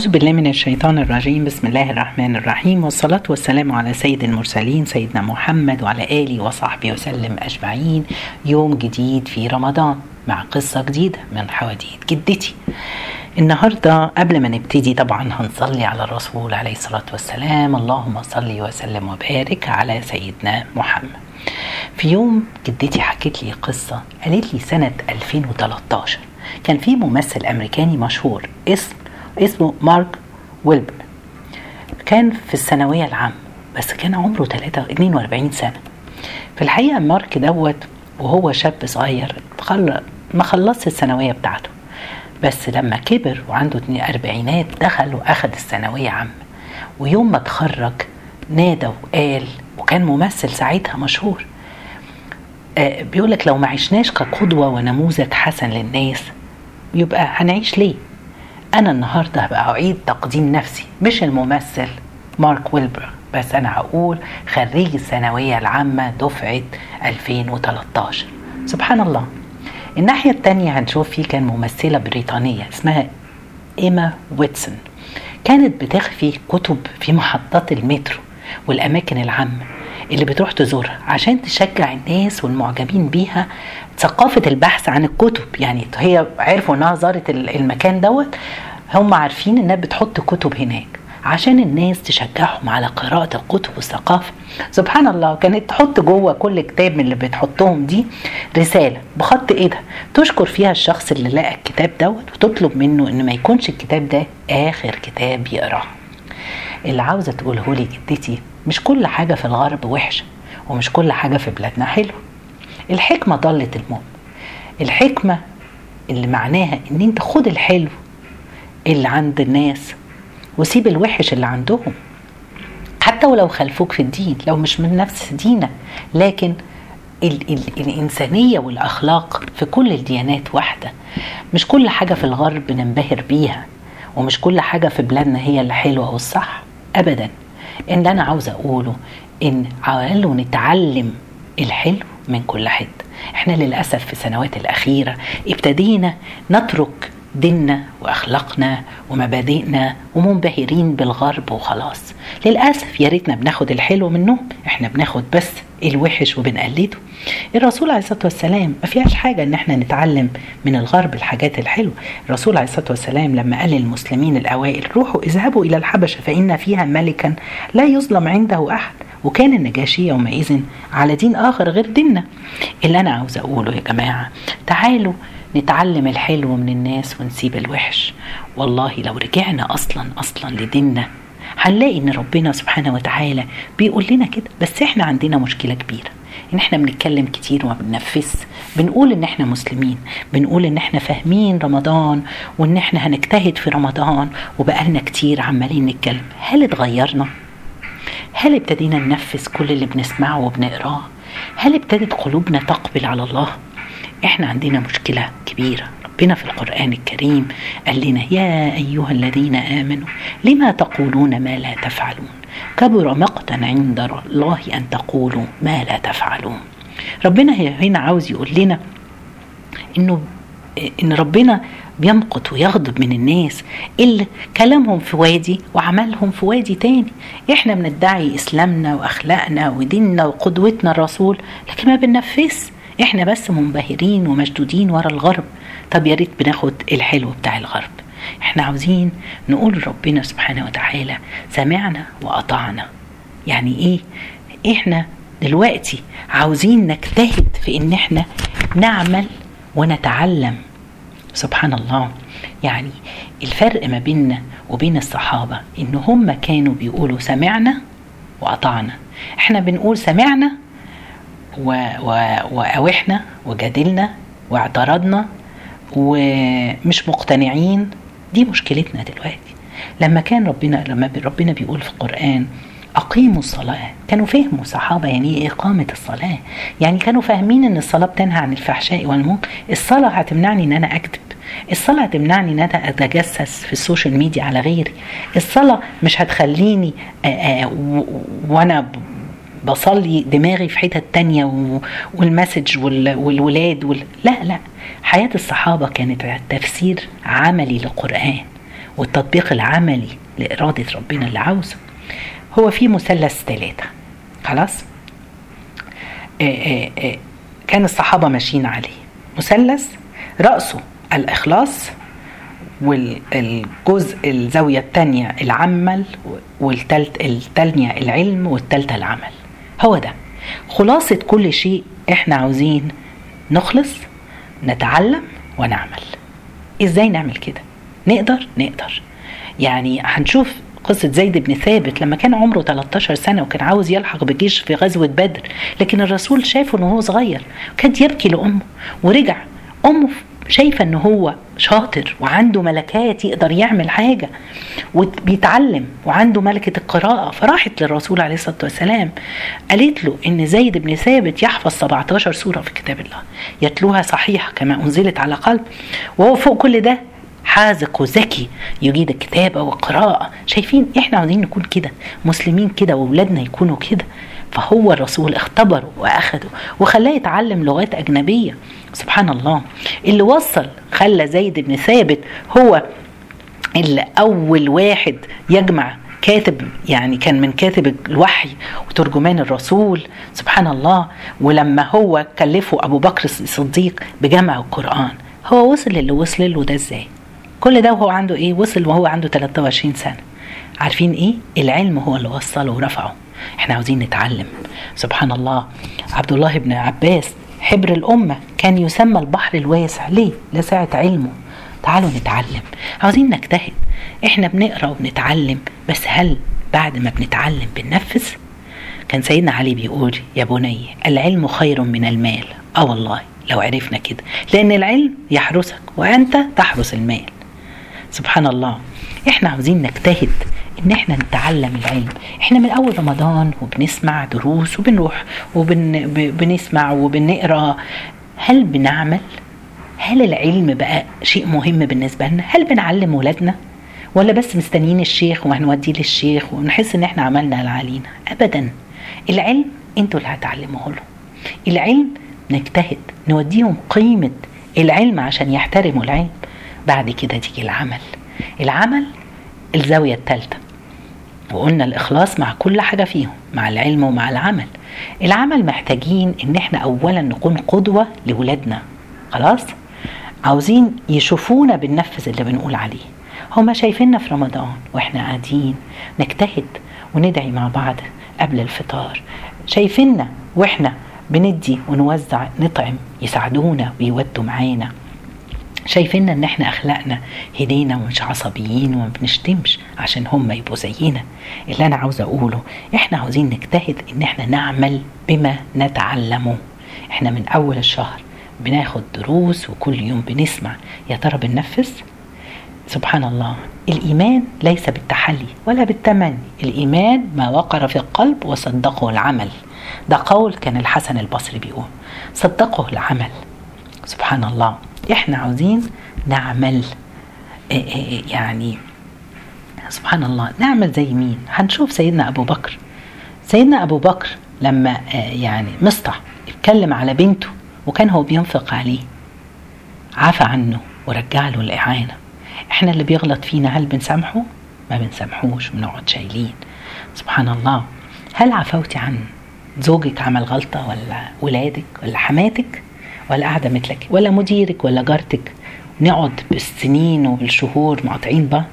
أعوذ بالله من الشيطان الرجيم. بسم الله الرحمن الرحيم. والصلاة والسلام على سيد المرسلين سيدنا محمد وعلى آله وصحبه وسلم أجمعين. يوم جديد في رمضان مع قصة جديدة من حواديت جدتي. النهاردة قبل ما نبتدي طبعا هنصلي على الرسول عليه الصلاة والسلام. اللهم صل وسلم وبارك على سيدنا محمد. في يوم جدتي حكت لي قصة قالت لي سنة 2013 كان في ممثل أمريكاني مشهور اسم اسمه مارك ويلبر. كان في الثانوية العامة بس كان عمره 3 42 سنة. في الحقيقة مارك دوت وهو شاب صغير. ما خلصش الثانوية بتاعته. بس لما كبر وعنده أربعينات دخل وأخد الثانوية عامة. ويوم ما اتخرج نادى وقال وكان ممثل ساعتها مشهور آه بيقولك لو ما عشناش كقدوة ونموذج حسن للناس يبقى هنعيش ليه؟ أنا النهاردة هبقى أعيد تقديم نفسي مش الممثل. مارك ويلبر بس أنا هقول خريج الثانوية العامة دفعة 2013 سبحان الله. الناحية التانية هنشوف في كان ممثلة بريطانية اسمها إيما ويتسون. كانت بتخفي كتب في محطات المترو والأماكن العامة اللي بتروح تزورها عشان تشجع الناس والمعجبين بيها ثقافة البحث عن الكتب. يعني هي عرفوا إنها زارت المكان دوت. هم عارفين إنها بتحط كتب هناك عشان الناس تشجعهم على قراءة الكتب والثقافة. سبحان الله كانت تحط جوه كل كتاب من اللي بتحطهم دي رسالة بخط إيدها. تشكر فيها الشخص اللي لقى الكتاب دوت وتطلب منه إن ما يكونش الكتاب ده آخر كتاب يقراه. اللي عاوزة تقوله لي جدتي مش كل حاجة في الغرب وحشة ومش كل حاجة في بلادنا حلوة. الحكمة ضلت المؤمن الحكمة اللي معناها إن أنت خد الحلو اللي عند الناس وسيب الوحش اللي عندهم. حتى ولو خلفوك في الدين لو مش من نفس دينك لكن ال ال الإنسانية والأخلاق في كل الديانات واحدة. مش كل حاجة في الغرب ننبهر بيها ومش كل حاجة في بلادنا هي اللي حلوة والصح أبدا. إن أنا عاوزة أقوله إن عاوزة نتعلم الحلو من كل حد إحنا للأسف في السنوات الأخيرة ابتدينا نترك ديننا وأخلاقنا ومبادئنا ومنبهرين بالغرب وخلاص. للأسف يا ريتنا بناخد الحلو منهم إحنا بناخد بس الوحش وبنقلده الرسول عليه الصلاة والسلام ما فيهاش حاجة إن إحنا نتعلم من الغرب الحاجات الحلوة. الرسول عليه الصلاة والسلام لما قال للمسلمين الأوائل روحوا اذهبوا إلى الحبشة فإن فيها ملكا لا يظلم عنده أحد. وكان النجاشي يومئذ على دين آخر غير ديننا. اللي أنا عاوز أقوله يا جماعة تعالوا نتعلم الحلو من الناس ونسيب الوحش. والله لو رجعنا أصلا أصلا لديننا هنلاقي إن ربنا سبحانه وتعالى بيقول لنا كده. بس إحنا عندنا مشكلة كبيرة. إن إحنا بنتكلم كتير وما بننفذ. بنقول إن إحنا مسلمين. بنقول إن إحنا فاهمين رمضان وإن إحنا هنجتهد في رمضان وبقالنا كتير عمالين نتكلم. هل اتغيرنا؟ هل ابتدينا ننفذ كل اللي بنسمعه وبنقراه؟ هل ابتدت قلوبنا تقبل على الله؟ إحنا عندنا مشكلة كبيرة. ربنا في القرآن الكريم قال لنا يا أيها الذين آمنوا لما تقولون ما لا تفعلون؟ كبر مقتا عند الله أن تقولوا ما لا تفعلون. ربنا هنا عاوز يقول لنا إنه إن ربنا بيمقت ويغضب من الناس اللي كلامهم في وادي وعملهم في وادي تاني. إحنا بندعي إسلامنا وأخلاقنا وديننا وقدوتنا الرسول لكن ما بننفذش. إحنا بس منبهرين ومشدودين ورا الغرب. طب يا ريت بناخد الحلو بتاع الغرب. إحنا عاوزين نقول لربنا سبحانه وتعالى سمعنا وأطعنا. يعني إيه؟ إحنا دلوقتي عاوزين نجتهد في إن إحنا نعمل ونتعلم. سبحان الله. يعني الفرق ما بيننا وبين الصحابة إن هم كانوا بيقولوا سمعنا وأطعنا. إحنا بنقول سمعنا و... و... وأوحنا وجادلنا واعترضنا ومش مقتنعين. دي مشكلتنا دلوقتي. لما كان ربنا لما ربنا بيقول في القرآن أقيموا الصلاة كانوا فهموا الصحابة يعني إيه إقامة الصلاة. يعني كانوا فاهمين إن الصلاة بتنهى عن الفحشاء والمنكر. الصلاة هتمنعني إن أنا أكذب. الصلاة هتمنعني إن أنا أتجسس في السوشيال ميديا على غيري. الصلاة مش هتخليني وأنا بصلي دماغي في حتت تانية والمسج وال- والولاد وال... لا لا. حياة الصحابة كانت تفسير عملي للقرآن والتطبيق العملي لإرادة ربنا اللي عاوزه. هو في مثلث ثلاثة خلاص؟ آه، آه، آه، كان الصحابة ماشيين عليه. مثلث رأسه الإخلاص والجزء الزاوية الثانية العمل والتالت الثانية العلم والثالثة العمل. هو ده. خلاصة كل شيء إحنا عاوزين نخلص نتعلم ونعمل. إزاي نعمل كده؟ نقدر نقدر. يعني هنشوف قصة زيد بن ثابت لما كان عمره 13 سنة وكان عاوز يلحق بالجيش في غزوة بدر لكن الرسول شافه إنه هو صغير كان يبكي لأمه ورجع أمه شايفة إن هو شاطر وعنده ملكات يقدر يعمل حاجة وبيتعلم وعنده ملكة القراءة فراحت للرسول عليه الصلاة والسلام قالت له إن زيد بن ثابت يحفظ 17 سورة في كتاب الله يتلوها صحيح كما أنزلت على قلب وهو فوق كل ده حاذق وذكي يجيد الكتابة والقراءة شايفين إحنا عاوزين نكون كده مسلمين كده واولادنا يكونوا كده فهو الرسول اختبره وأخده وخلاه يتعلم لغات أجنبية. سبحان الله. اللي وصل خلى زيد بن ثابت هو اللي أول واحد يجمع كاتب يعني كان من كاتب الوحي وترجمان الرسول. سبحان الله. ولما هو كلفه أبو بكر الصديق بجمع القرآن. هو وصل اللي وصل له ده إزاي؟ كل ده وهو عنده إيه؟ وصل وهو عنده 23 سنة. عارفين إيه؟ العلم هو اللي وصله ورفعه. إحنا عاوزين نتعلم. سبحان الله. عبد الله بن عباس حبر الأمة كان يسمى البحر الواسع. ليه؟ لسعة علمه. تعالوا نتعلم. عاوزين نجتهد. إحنا بنقرأ وبنتعلم بس هل بعد ما بنتعلم بننفذ؟ كان سيدنا علي بيقول يا بني العلم خير من المال. آه والله لو عرفنا كده. لأن العلم يحرسك وأنت تحرس المال. سبحان الله. إحنا عاوزين نجتهد. إن إحنا نتعلم العلم. إحنا من أول رمضان وبنسمع دروس وبنروح وبنسمع وبنقرأ. هل بنعمل؟ هل العلم بقى شيء مهم بالنسبة لنا؟ هل بنعلم ولادنا؟ ولا بس مستنيين الشيخ وهنوديه للشيخ ونحس إن إحنا عملنا اللي علينا؟ ابدا. العلم أنتوا اللي هتعلموه له. العلم نجتهد نوديهم قيمة العلم عشان يحترموا العلم. بعد كده تيجي العمل. العمل الزاوية الثالثة. وقلنا الإخلاص مع كل حاجة فيهم مع العلم ومع العمل. العمل محتاجين إن إحنا أولا نكون قدوة لولادنا. خلاص؟ عاوزين يشوفونا بننفذ اللي بنقول عليه. هما شايفيننا في رمضان وإحنا قاعدين نجتهد وندعي مع بعض قبل الفطار. شايفيننا وإحنا بندي ونوزع نطعم يساعدونا ويودوا معانا. شايفين ان إحنا اخلاقنا هدينا ومش عصبيين وما بنشتمش عشان هم يبقوا زينا. اللي أنا عاوزه اقوله إحنا عاوزين نجتهد ان إحنا نعمل بما نتعلمه. إحنا من اول الشهر بناخد دروس وكل يوم بنسمع. يا ترى بننفذ؟ سبحان الله. الإيمان ليس بالتحلي ولا بالتمني. الإيمان ما وقر في القلب وصدقه العمل. ده قول كان الحسن البصري بيقول. صدقه العمل. سبحان الله. إحنا عاوزين نعمل إيه إيه إيه يعني سبحان الله نعمل زي مين؟ هنشوف سيدنا أبو بكر. سيدنا أبو بكر لما يعني مصطح اتكلم على بنته وكان هو بينفق عليه عفى عنه ورجع له الإعانة. إحنا اللي بيغلط فينا هل بنسامحه؟ ما بنسامحوش بنقعد شايلين. سبحان الله. هل عفوتي عن زوجك عمل غلطة ولا ولادك ولا حماتك؟ ولا قاعدة مثلك ولا مديرك ولا جارتك. نقعد بالسنين وبالشهور مقاطعين بعض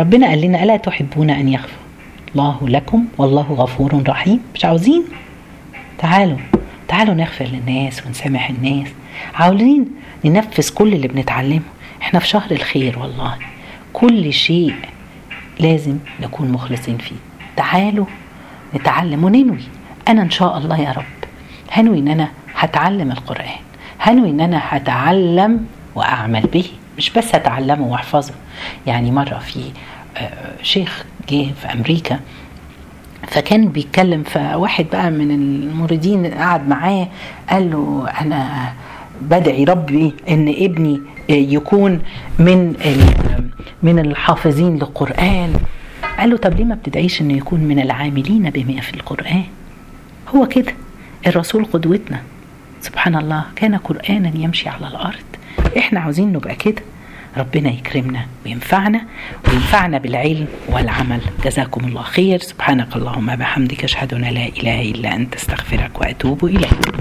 ربنا قال لنا ألا تحبون أن يغفر الله لكم؟ والله غفور رحيم. مش عاوزين؟ تعالوا تعالوا نغفر للناس ونسامح الناس. عاوزين ننفذ كل اللي بنتعلمه. إحنا في شهر الخير والله. كل شيء لازم نكون مخلصين فيه. تعالوا نتعلم وننوي. أنا إن شاء الله يا رب هنوي إن أنا هتعلم القرآن. هنوي إن أنا هتعلم وأعمل به. مش بس هتعلمه وأحفظه. يعني مرة في شيخ جه في أمريكا فكان بيتكلم فواحد بقى من المريدين قعد معاه قال له أنا بدعي ربي إن ابني يكون من من الحافظين للقرآن. قال له طب ليه ما بتدعيش إنه يكون من العاملين بما في القرآن؟ هو كده. الرسول قدوتنا. سبحان الله كان قرانا يمشي على الأرض. إحنا عاوزين نبقى كده. ربنا يكرمنا وينفعنا وينفعنا بالعلم والعمل. جزاكم الله خير. سبحانك اللهم بحمدك أشهد أن لا إله إلا أنت أستغفرك وأتوب إليك.